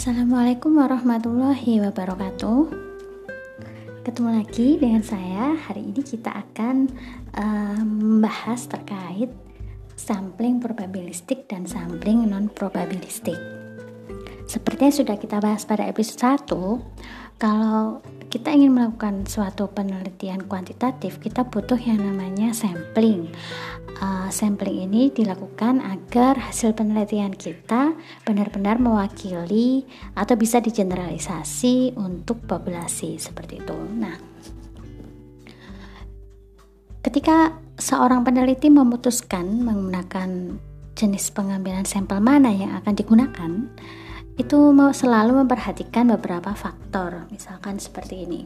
Assalamualaikum warahmatullahi wabarakatuh. Ketemu lagi dengan saya. Hari ini kita akan uh, membahas terkait sampling probabilistik dan sampling non probabilistik. Seperti yang sudah kita bahas pada episode 1, kalau kita ingin melakukan suatu penelitian kuantitatif, kita butuh yang namanya sampling. Uh, sampling ini dilakukan agar hasil penelitian kita benar-benar mewakili atau bisa digeneralisasi untuk populasi seperti itu. Nah, ketika seorang peneliti memutuskan menggunakan jenis pengambilan sampel mana yang akan digunakan, itu selalu memperhatikan beberapa faktor, misalkan seperti ini.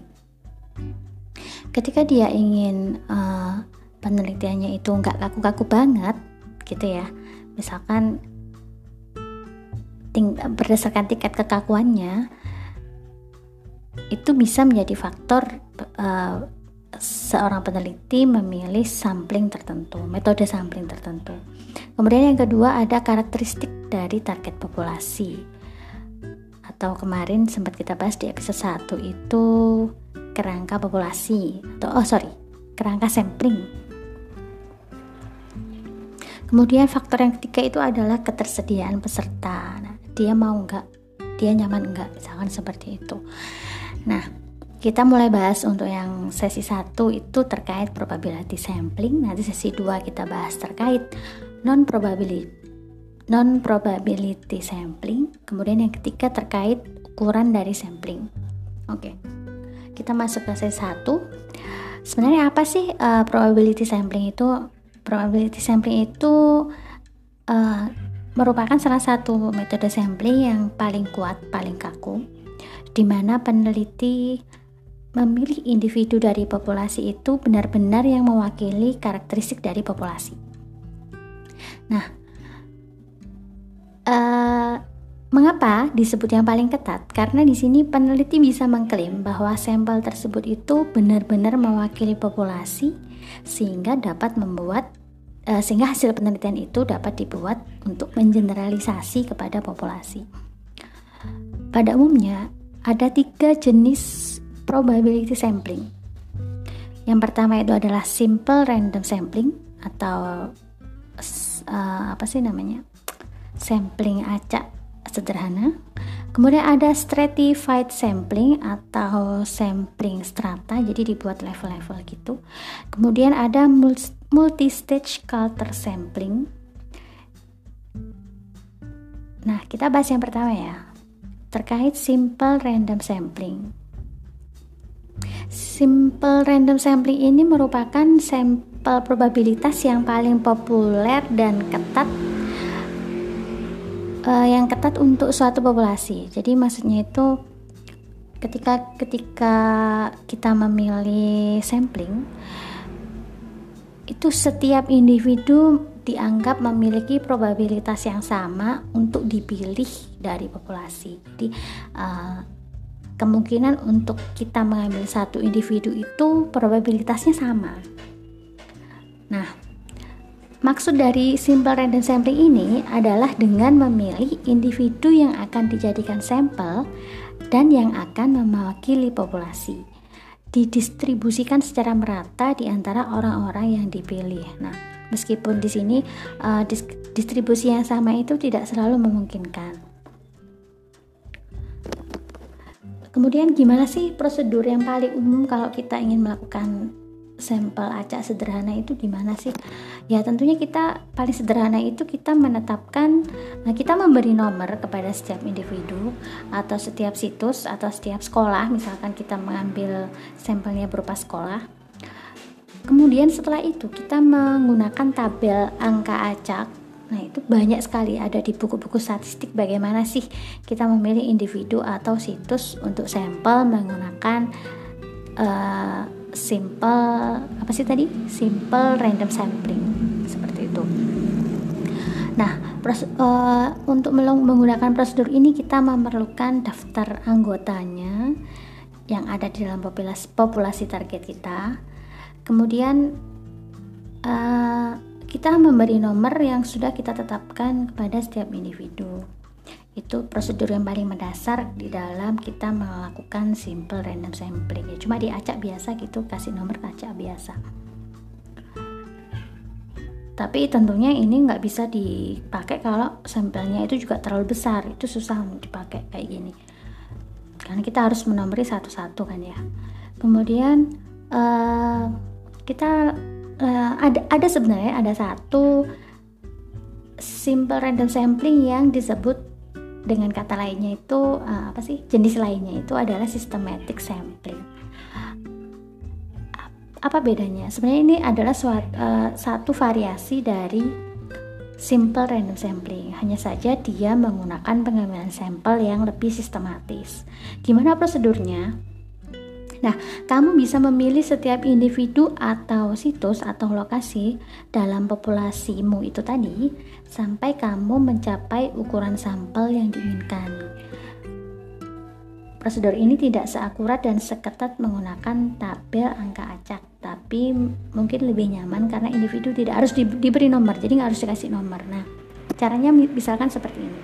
Ketika dia ingin uh, penelitiannya itu nggak kaku-kaku banget, gitu ya, misalkan ting berdasarkan tingkat kekakuannya, itu bisa menjadi faktor uh, seorang peneliti memilih sampling tertentu, metode sampling tertentu. Kemudian yang kedua ada karakteristik dari target populasi. Atau kemarin sempat kita bahas di episode 1 itu kerangka populasi atau oh sorry kerangka sampling kemudian faktor yang ketiga itu adalah ketersediaan peserta. Nah, dia mau nggak? Dia nyaman nggak? Misalkan seperti itu. Nah kita mulai bahas untuk yang sesi 1 itu terkait probability sampling. Nanti sesi 2 kita bahas terkait non probability non probability sampling. Kemudian yang ketiga terkait ukuran dari sampling. Oke kita masuk ke sesi satu. Sebenarnya apa sih uh, probability sampling itu probability sampling itu uh, merupakan salah satu metode sampling yang paling kuat paling kaku di mana peneliti memilih individu dari populasi itu benar-benar yang mewakili karakteristik dari populasi nah Uh, mengapa disebut yang paling ketat? Karena di sini peneliti bisa mengklaim bahwa sampel tersebut itu benar-benar mewakili populasi sehingga dapat membuat uh, sehingga hasil penelitian itu dapat dibuat untuk mengeneralisasi kepada populasi. Pada umumnya ada tiga jenis probability sampling. Yang pertama itu adalah simple random sampling atau uh, apa sih namanya? sampling acak sederhana. Kemudian ada stratified sampling atau sampling strata, jadi dibuat level-level gitu. Kemudian ada multi-stage culture sampling. Nah, kita bahas yang pertama ya, terkait simple random sampling. Simple random sampling ini merupakan sampel probabilitas yang paling populer dan ketat uh, yang ketat untuk suatu populasi. Jadi maksudnya itu ketika ketika kita memilih sampling itu setiap individu dianggap memiliki probabilitas yang sama untuk dipilih dari populasi. Jadi uh, kemungkinan untuk kita mengambil satu individu itu probabilitasnya sama. Nah, Maksud dari simple random sampling ini adalah dengan memilih individu yang akan dijadikan sampel dan yang akan mewakili populasi. Didistribusikan secara merata di antara orang-orang yang dipilih. Nah, meskipun di sini uh, distribusi yang sama itu tidak selalu memungkinkan. Kemudian gimana sih prosedur yang paling umum kalau kita ingin melakukan sampel acak sederhana itu gimana sih? Ya tentunya kita paling sederhana itu kita menetapkan, nah kita memberi nomor kepada setiap individu atau setiap situs atau setiap sekolah, misalkan kita mengambil sampelnya berupa sekolah. Kemudian setelah itu kita menggunakan tabel angka acak. Nah itu banyak sekali ada di buku-buku statistik bagaimana sih kita memilih individu atau situs untuk sampel menggunakan uh, simple apa sih tadi? Simple random sampling seperti itu. Nah pros, uh, untuk menggunakan prosedur ini kita memerlukan daftar anggotanya yang ada di dalam populasi, populasi target kita. Kemudian uh, kita memberi nomor yang sudah kita tetapkan kepada setiap individu itu prosedur yang paling mendasar di dalam kita melakukan simple random sampling ya. Cuma di acak biasa gitu kasih nomor acak biasa. Tapi tentunya ini nggak bisa dipakai kalau sampelnya itu juga terlalu besar. Itu susah dipakai kayak gini. Karena kita harus menomori satu-satu kan ya. Kemudian uh, kita uh, ada ada sebenarnya ada satu simple random sampling yang disebut dengan kata lainnya itu uh, apa sih jenis lainnya itu adalah systematic sampling. Apa bedanya? Sebenarnya ini adalah suat, uh, satu variasi dari simple random sampling. Hanya saja dia menggunakan pengambilan sampel yang lebih sistematis. Gimana prosedurnya Nah, kamu bisa memilih setiap individu atau situs atau lokasi dalam populasimu itu tadi sampai kamu mencapai ukuran sampel yang diinginkan. Prosedur ini tidak seakurat dan seketat menggunakan tabel angka acak, tapi mungkin lebih nyaman karena individu tidak harus di, diberi nomor, jadi nggak harus dikasih nomor. Nah, caranya misalkan seperti ini.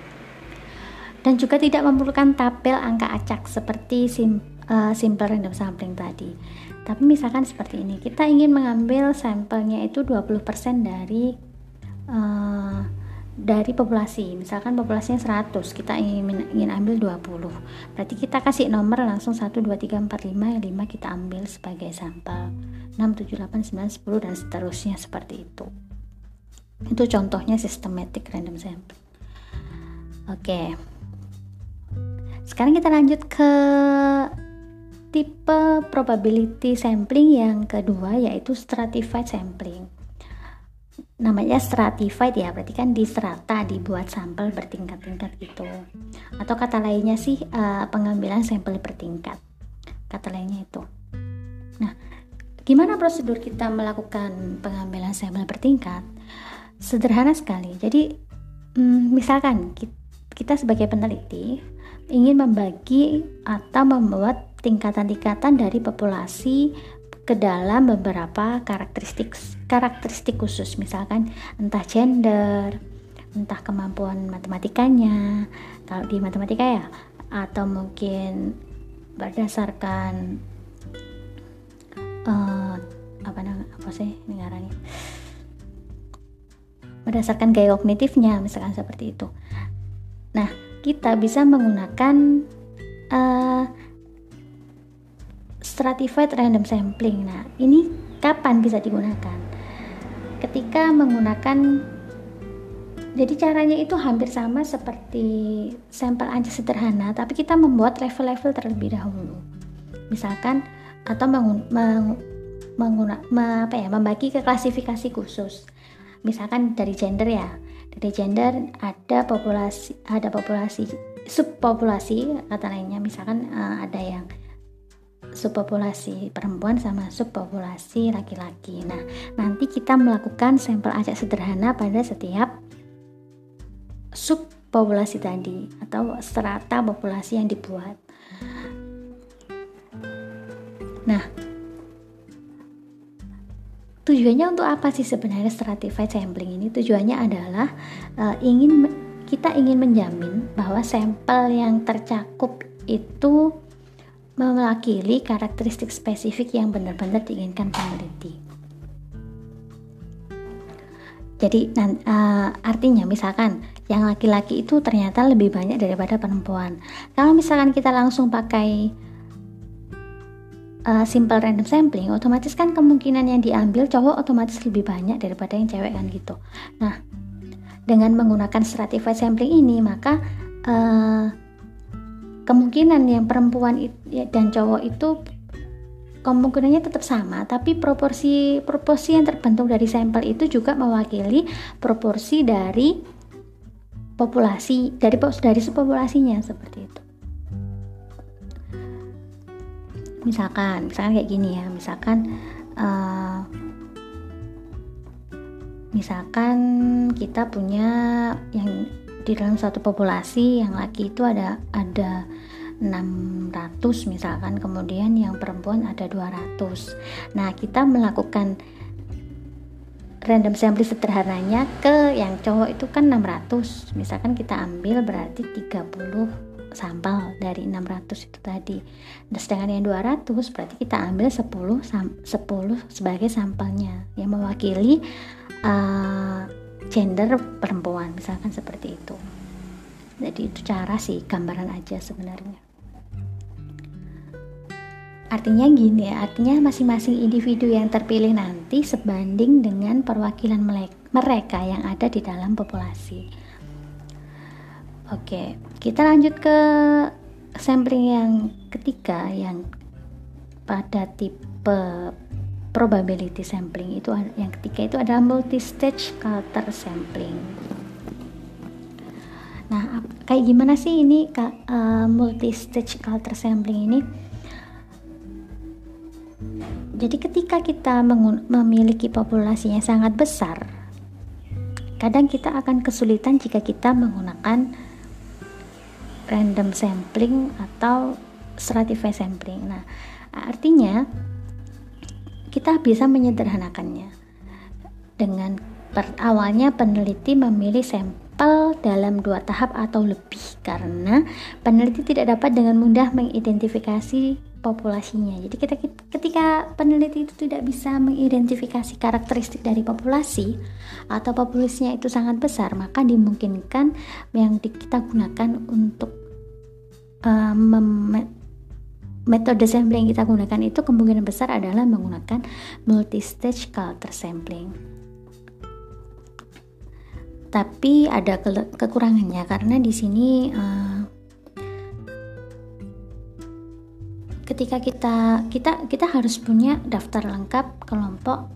Dan juga tidak memerlukan tabel angka acak seperti sim uh, simple random sampling tadi. Tapi misalkan seperti ini, kita ingin mengambil sampelnya itu 20% dari uh, dari populasi. Misalkan populasinya 100, kita ingin ingin ambil 20. Berarti kita kasih nomor langsung 1 2 3 4 5, yang 5 kita ambil sebagai sampel. 6 7 8 9 10 dan seterusnya seperti itu. Itu contohnya systematic random sampling. Oke. Sekarang kita lanjut ke tipe probability sampling yang kedua yaitu stratified sampling. Namanya stratified ya berarti kan di strata dibuat sampel bertingkat-tingkat gitu. Atau kata lainnya sih uh, pengambilan sampel bertingkat. Kata lainnya itu. Nah gimana prosedur kita melakukan pengambilan sampel bertingkat? Sederhana sekali. Jadi hmm, misalkan kita sebagai peneliti ingin membagi atau membuat tingkatan-tingkatan dari populasi ke dalam beberapa karakteristik karakteristik khusus. Misalkan entah gender entah kemampuan matematikanya. Kalau di matematika ya atau mungkin berdasarkan uh, apa namanya apa sih negaranya? Berdasarkan gaya kognitifnya misalkan seperti itu. Nah kita bisa menggunakan uh, stratified random sampling. Nah, ini kapan bisa digunakan? Ketika menggunakan jadi caranya itu hampir sama seperti sampel aja sederhana, tapi kita membuat level-level terlebih dahulu. Misalkan atau mengun, meng, mengguna, me, apa ya, membagi ke klasifikasi khusus. Misalkan dari gender ya. Dari gender ada populasi ada populasi subpopulasi kata lainnya misalkan uh, ada yang subpopulasi perempuan sama subpopulasi laki-laki. Nah, nanti kita melakukan sampel acak sederhana pada setiap subpopulasi tadi atau strata populasi yang dibuat. Nah, tujuannya untuk apa sih sebenarnya stratified sampling ini? Tujuannya adalah uh, ingin kita ingin menjamin bahwa sampel yang tercakup itu mewakili karakteristik spesifik yang benar-benar diinginkan peneliti. Jadi uh, artinya misalkan yang laki-laki itu ternyata lebih banyak daripada perempuan. Kalau misalkan kita langsung pakai uh, simple random sampling, otomatis kan kemungkinan yang diambil cowok otomatis lebih banyak daripada yang cewek kan gitu. Nah, dengan menggunakan stratified sampling ini maka uh, kemungkinan yang perempuan ya, dan cowok itu kemungkinannya tetap sama, tapi proporsi proporsi yang terbentuk dari sampel itu juga mewakili proporsi dari populasi dari dari populasinya seperti itu. Misalkan, misalkan kayak gini ya, misalkan uh, misalkan kita punya yang di dalam satu populasi yang laki itu ada ada 600 misalkan kemudian yang perempuan ada 200 nah kita melakukan random sampling sederhananya ke yang cowok itu kan 600 misalkan kita ambil berarti 30 sampel dari 600 itu tadi. Dan sedangkan yang 200 berarti kita ambil 10 10 sebagai sampelnya. Yang mewakili uh, gender perempuan misalkan seperti itu jadi itu cara sih gambaran aja sebenarnya Artinya gini ya, artinya masing-masing individu yang terpilih nanti sebanding dengan perwakilan mereka yang ada di dalam populasi. Oke, kita lanjut ke sampling yang ketiga yang pada tipe probability sampling itu yang ketiga itu adalah multi stage culture sampling. Nah, kayak gimana sih ini uh, multi stage culture sampling ini? Jadi ketika kita memiliki populasi yang sangat besar, kadang kita akan kesulitan jika kita menggunakan random sampling atau stratified sampling. Nah, artinya kita bisa menyederhanakannya dengan per, awalnya peneliti memilih sampel dalam dua tahap atau lebih karena peneliti tidak dapat dengan mudah mengidentifikasi populasinya. Jadi kita ketika peneliti itu tidak bisa mengidentifikasi karakteristik dari populasi atau populasinya itu sangat besar, maka dimungkinkan yang kita gunakan untuk uh, metode sampling yang kita gunakan itu kemungkinan besar adalah menggunakan multi-stage culture sampling. Tapi ada ke kekurangannya karena di sini uh, ketika kita kita kita harus punya daftar lengkap kelompok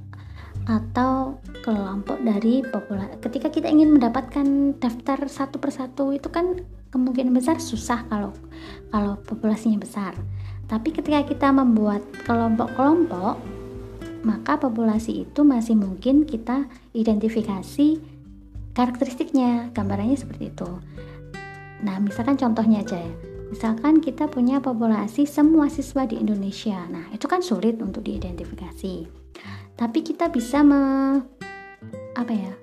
atau kelompok dari populasi. Ketika kita ingin mendapatkan daftar satu persatu itu kan kemungkinan besar susah kalau kalau populasinya besar. Tapi ketika kita membuat kelompok-kelompok, maka populasi itu masih mungkin kita identifikasi karakteristiknya. Gambarannya seperti itu. Nah, misalkan contohnya aja ya Misalkan kita punya populasi semua siswa di Indonesia. Nah, itu kan sulit untuk diidentifikasi. Tapi kita bisa me, apa ya?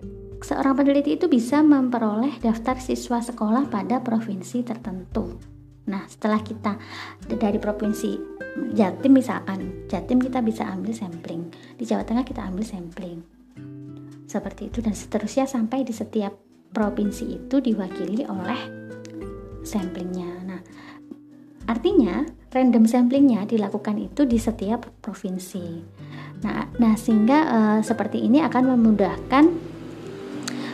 Seorang peneliti itu bisa memperoleh daftar siswa sekolah pada provinsi tertentu. Nah, setelah kita dari provinsi Jatim misalkan, Jatim kita bisa ambil sampling. Di Jawa Tengah kita ambil sampling. Seperti itu dan seterusnya sampai di setiap provinsi itu diwakili oleh samplingnya. Nah, artinya random samplingnya dilakukan itu di setiap provinsi. Nah, nah sehingga uh, seperti ini akan memudahkan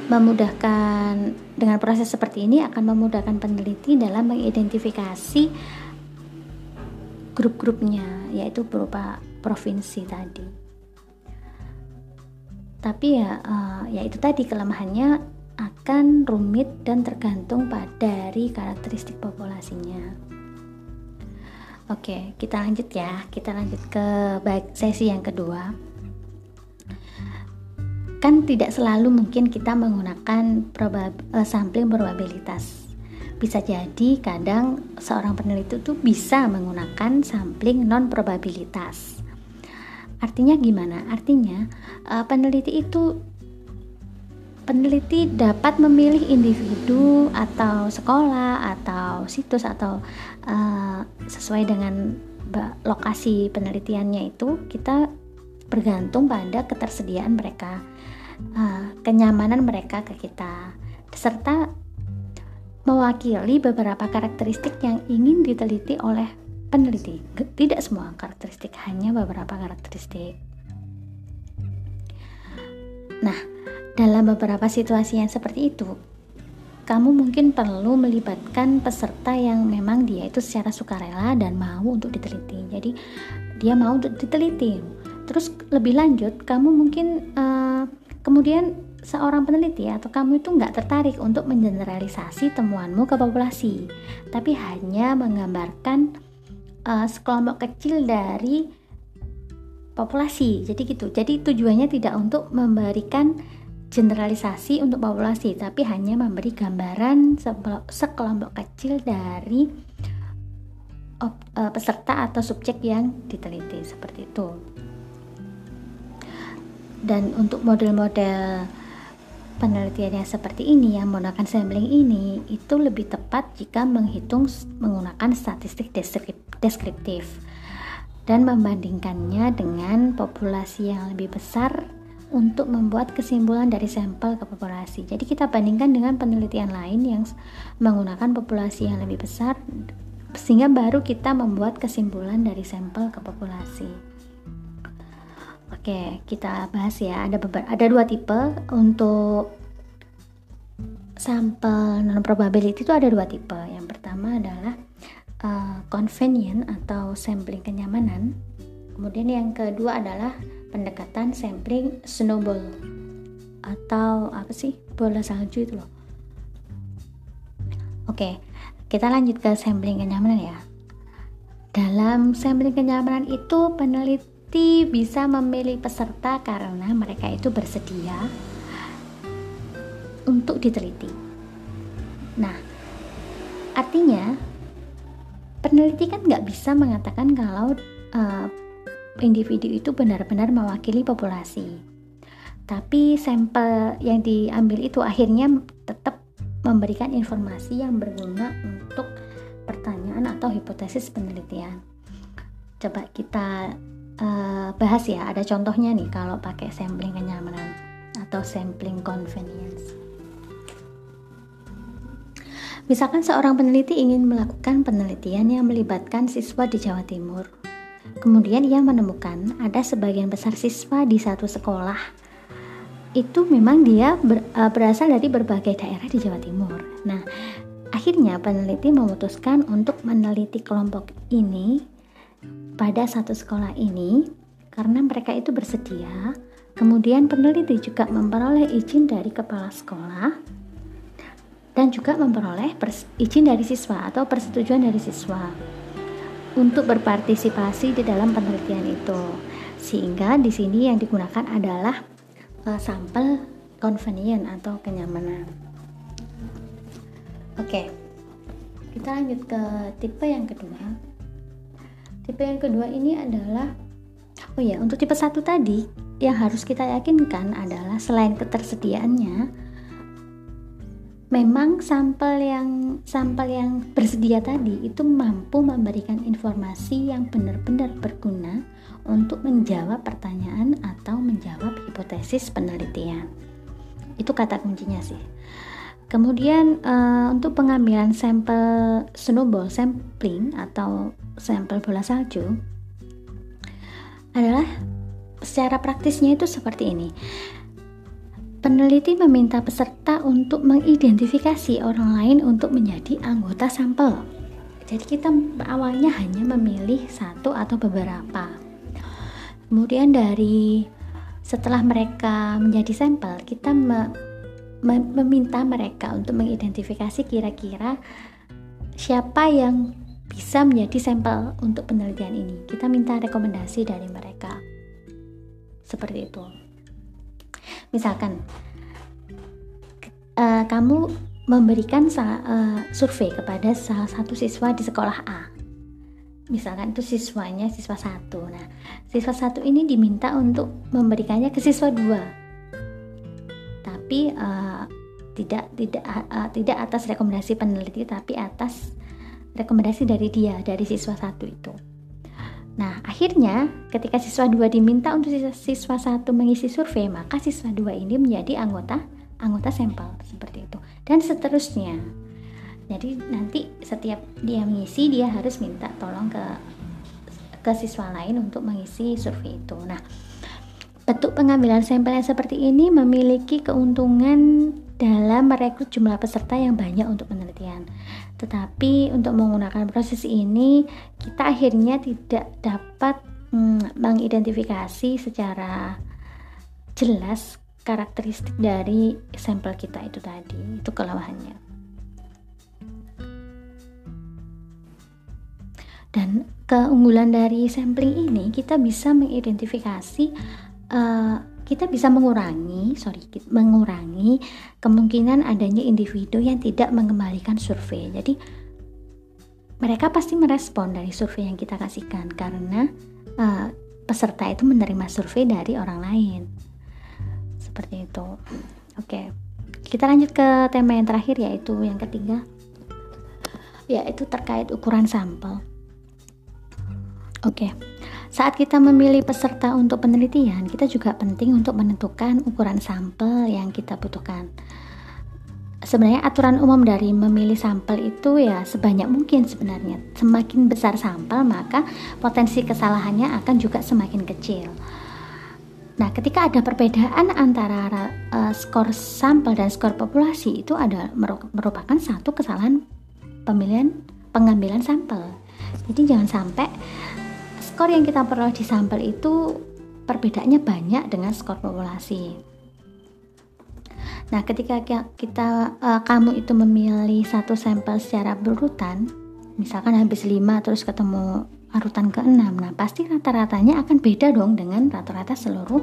memudahkan dengan proses seperti ini akan memudahkan peneliti dalam mengidentifikasi grup-grupnya yaitu berupa provinsi tadi. Tapi ya uh, ya itu tadi kelemahannya akan rumit dan tergantung pada dari karakteristik populasinya. Oke, kita lanjut ya. Kita lanjut ke sesi yang kedua. Kan tidak selalu mungkin kita menggunakan probab, uh, sampling probabilitas. Bisa jadi kadang seorang peneliti itu bisa menggunakan sampling non probabilitas. Artinya gimana? Artinya uh, peneliti itu peneliti dapat memilih individu atau sekolah atau situs atau uh, sesuai dengan lokasi penelitiannya itu kita bergantung pada ketersediaan mereka uh, kenyamanan mereka ke kita serta mewakili beberapa karakteristik yang ingin diteliti oleh peneliti tidak semua karakteristik hanya beberapa karakteristik nah dalam beberapa situasi yang seperti itu, kamu mungkin perlu melibatkan peserta yang memang dia itu secara sukarela dan mau untuk diteliti. Jadi dia mau untuk diteliti. Terus lebih lanjut, kamu mungkin uh, kemudian seorang peneliti atau kamu itu nggak tertarik untuk mengeneralisasi temuanmu ke populasi, tapi hanya menggambarkan uh, sekelompok kecil dari populasi. Jadi gitu. Jadi tujuannya tidak untuk memberikan generalisasi untuk populasi, tapi hanya memberi gambaran sekelompok kecil dari e, peserta atau subjek yang diteliti seperti itu. Dan untuk model-model penelitian yang seperti ini yang menggunakan sampling ini itu lebih tepat jika menghitung menggunakan statistik deskriptif dan membandingkannya dengan populasi yang lebih besar untuk membuat kesimpulan dari sampel ke populasi. Jadi kita bandingkan dengan penelitian lain yang menggunakan populasi yang lebih besar sehingga baru kita membuat kesimpulan dari sampel ke populasi. Oke, kita bahas ya. Ada beberapa ada dua tipe untuk sampel non probability itu ada dua tipe. Yang pertama adalah uh, convenient atau sampling kenyamanan. Kemudian yang kedua adalah pendekatan sampling snowball atau apa sih bola salju itu loh. Oke, kita lanjut ke sampling kenyamanan ya. Dalam sampling kenyamanan itu peneliti bisa memilih peserta karena mereka itu bersedia untuk diteliti. Nah, artinya peneliti kan nggak bisa mengatakan kalau uh, individu itu benar-benar mewakili populasi. Tapi sampel yang diambil itu akhirnya tetap memberikan informasi yang berguna untuk pertanyaan atau hipotesis penelitian. Coba kita uh, bahas ya, ada contohnya nih kalau pakai sampling kenyamanan atau sampling convenience. Misalkan seorang peneliti ingin melakukan penelitian yang melibatkan siswa di Jawa Timur. Kemudian ia menemukan ada sebagian besar siswa di satu sekolah itu memang dia ber, uh, berasal dari berbagai daerah di Jawa Timur. Nah, akhirnya peneliti memutuskan untuk meneliti kelompok ini pada satu sekolah ini karena mereka itu bersedia. Kemudian peneliti juga memperoleh izin dari kepala sekolah dan juga memperoleh izin dari siswa atau persetujuan dari siswa untuk berpartisipasi di dalam penelitian itu. Sehingga di sini yang digunakan adalah uh, sampel convenient atau kenyamanan. Oke. Kita lanjut ke tipe yang kedua. Tipe yang kedua ini adalah oh ya, untuk tipe satu tadi yang harus kita yakinkan adalah selain ketersediaannya memang sampel yang sampel yang bersedia tadi itu mampu memberikan informasi yang benar-benar berguna untuk menjawab pertanyaan atau menjawab hipotesis penelitian. Itu kata kuncinya sih. Kemudian uh, untuk pengambilan sampel snowball sampling atau sampel bola salju adalah secara praktisnya itu seperti ini Peneliti meminta peserta untuk mengidentifikasi orang lain untuk menjadi anggota sampel. Jadi kita awalnya hanya memilih satu atau beberapa. Kemudian dari setelah mereka menjadi sampel, kita meminta mereka untuk mengidentifikasi kira-kira siapa yang bisa menjadi sampel untuk penelitian ini. Kita minta rekomendasi dari mereka. Seperti itu misalkan uh, kamu memberikan uh, survei kepada salah satu siswa di sekolah A misalkan itu siswanya siswa satu nah siswa satu ini diminta untuk memberikannya ke siswa dua tapi uh, tidak tidak uh, tidak atas rekomendasi peneliti tapi atas rekomendasi dari dia dari siswa satu itu Nah, akhirnya ketika siswa dua diminta untuk siswa satu mengisi survei, maka siswa dua ini menjadi anggota anggota sampel seperti itu. Dan seterusnya. Jadi nanti setiap dia mengisi dia harus minta tolong ke ke siswa lain untuk mengisi survei itu. Nah, bentuk pengambilan sampel yang seperti ini memiliki keuntungan dalam merekrut jumlah peserta yang banyak untuk penelitian. Tetapi untuk menggunakan proses ini kita akhirnya tidak dapat hmm, mengidentifikasi secara jelas karakteristik dari sampel kita itu tadi. Itu kelemahannya. Dan keunggulan dari sampling ini kita bisa mengidentifikasi uh, kita bisa mengurangi, sorry, mengurangi kemungkinan adanya individu yang tidak mengembalikan survei. Jadi mereka pasti merespon dari survei yang kita kasihkan karena uh, peserta itu menerima survei dari orang lain. seperti itu oke kita lanjut ke tema yang terakhir yaitu yang ketiga yaitu terkait ukuran sampel oke saat kita memilih peserta untuk penelitian kita juga penting untuk menentukan ukuran sampel yang kita butuhkan sebenarnya aturan umum dari memilih sampel itu ya sebanyak mungkin sebenarnya. Semakin besar sampel, maka potensi kesalahannya akan juga semakin kecil. Nah, ketika ada perbedaan antara uh, skor sampel dan skor populasi itu ada merupakan satu kesalahan pemilihan pengambilan sampel. Jadi jangan sampai skor yang kita peroleh di sampel itu perbedaannya banyak dengan skor populasi. Nah, ketika kita uh, kamu itu memilih satu sampel secara berurutan, misalkan habis 5 terus ketemu urutan ke-6. Nah, pasti rata-ratanya akan beda dong dengan rata-rata seluruh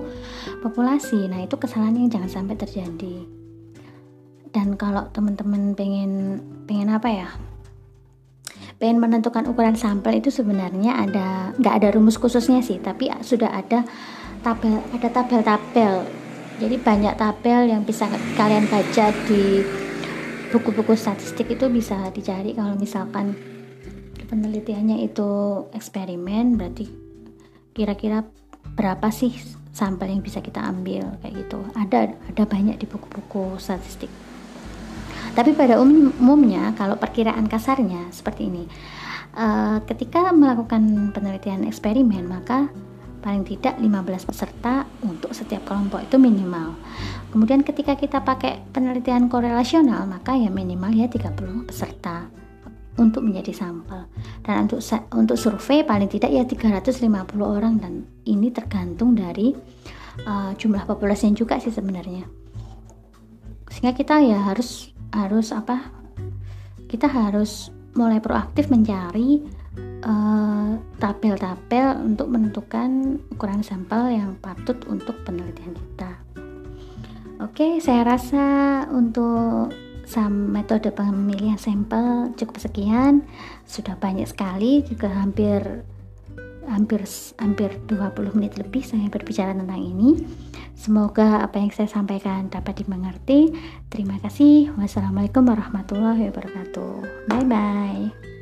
populasi. Nah, itu kesalahan yang jangan sampai terjadi. Dan kalau teman-teman pengen pengen apa ya? Pengen menentukan ukuran sampel itu sebenarnya ada nggak ada rumus khususnya sih, tapi sudah ada tabel ada tabel-tabel. Jadi banyak tabel yang bisa kalian baca di buku-buku statistik itu bisa dicari kalau misalkan penelitiannya itu eksperimen berarti kira-kira berapa sih sampel yang bisa kita ambil kayak gitu. Ada ada banyak di buku-buku statistik tapi pada umumnya kalau perkiraan kasarnya seperti ini uh, ketika melakukan penelitian eksperimen maka paling tidak 15 peserta untuk setiap kelompok itu minimal. Kemudian ketika kita pakai penelitian korelasional maka ya minimal ya 30 peserta untuk menjadi sampel. Dan untuk untuk survei paling tidak ya 350 orang dan ini tergantung dari uh, jumlah populasi juga sih sebenarnya. Sehingga kita ya harus harus apa? Kita harus mulai proaktif mencari Eh, tabel-tabel uh, untuk menentukan ukuran sampel yang patut untuk penelitian kita. Oke, saya rasa untuk metode pemilihan sampel cukup sekian. Sudah banyak sekali, juga hampir hampir hampir 20 menit lebih saya berbicara tentang ini. Semoga apa yang saya sampaikan dapat dimengerti. Terima kasih. Wassalamualaikum warahmatullahi wabarakatuh. Bye bye.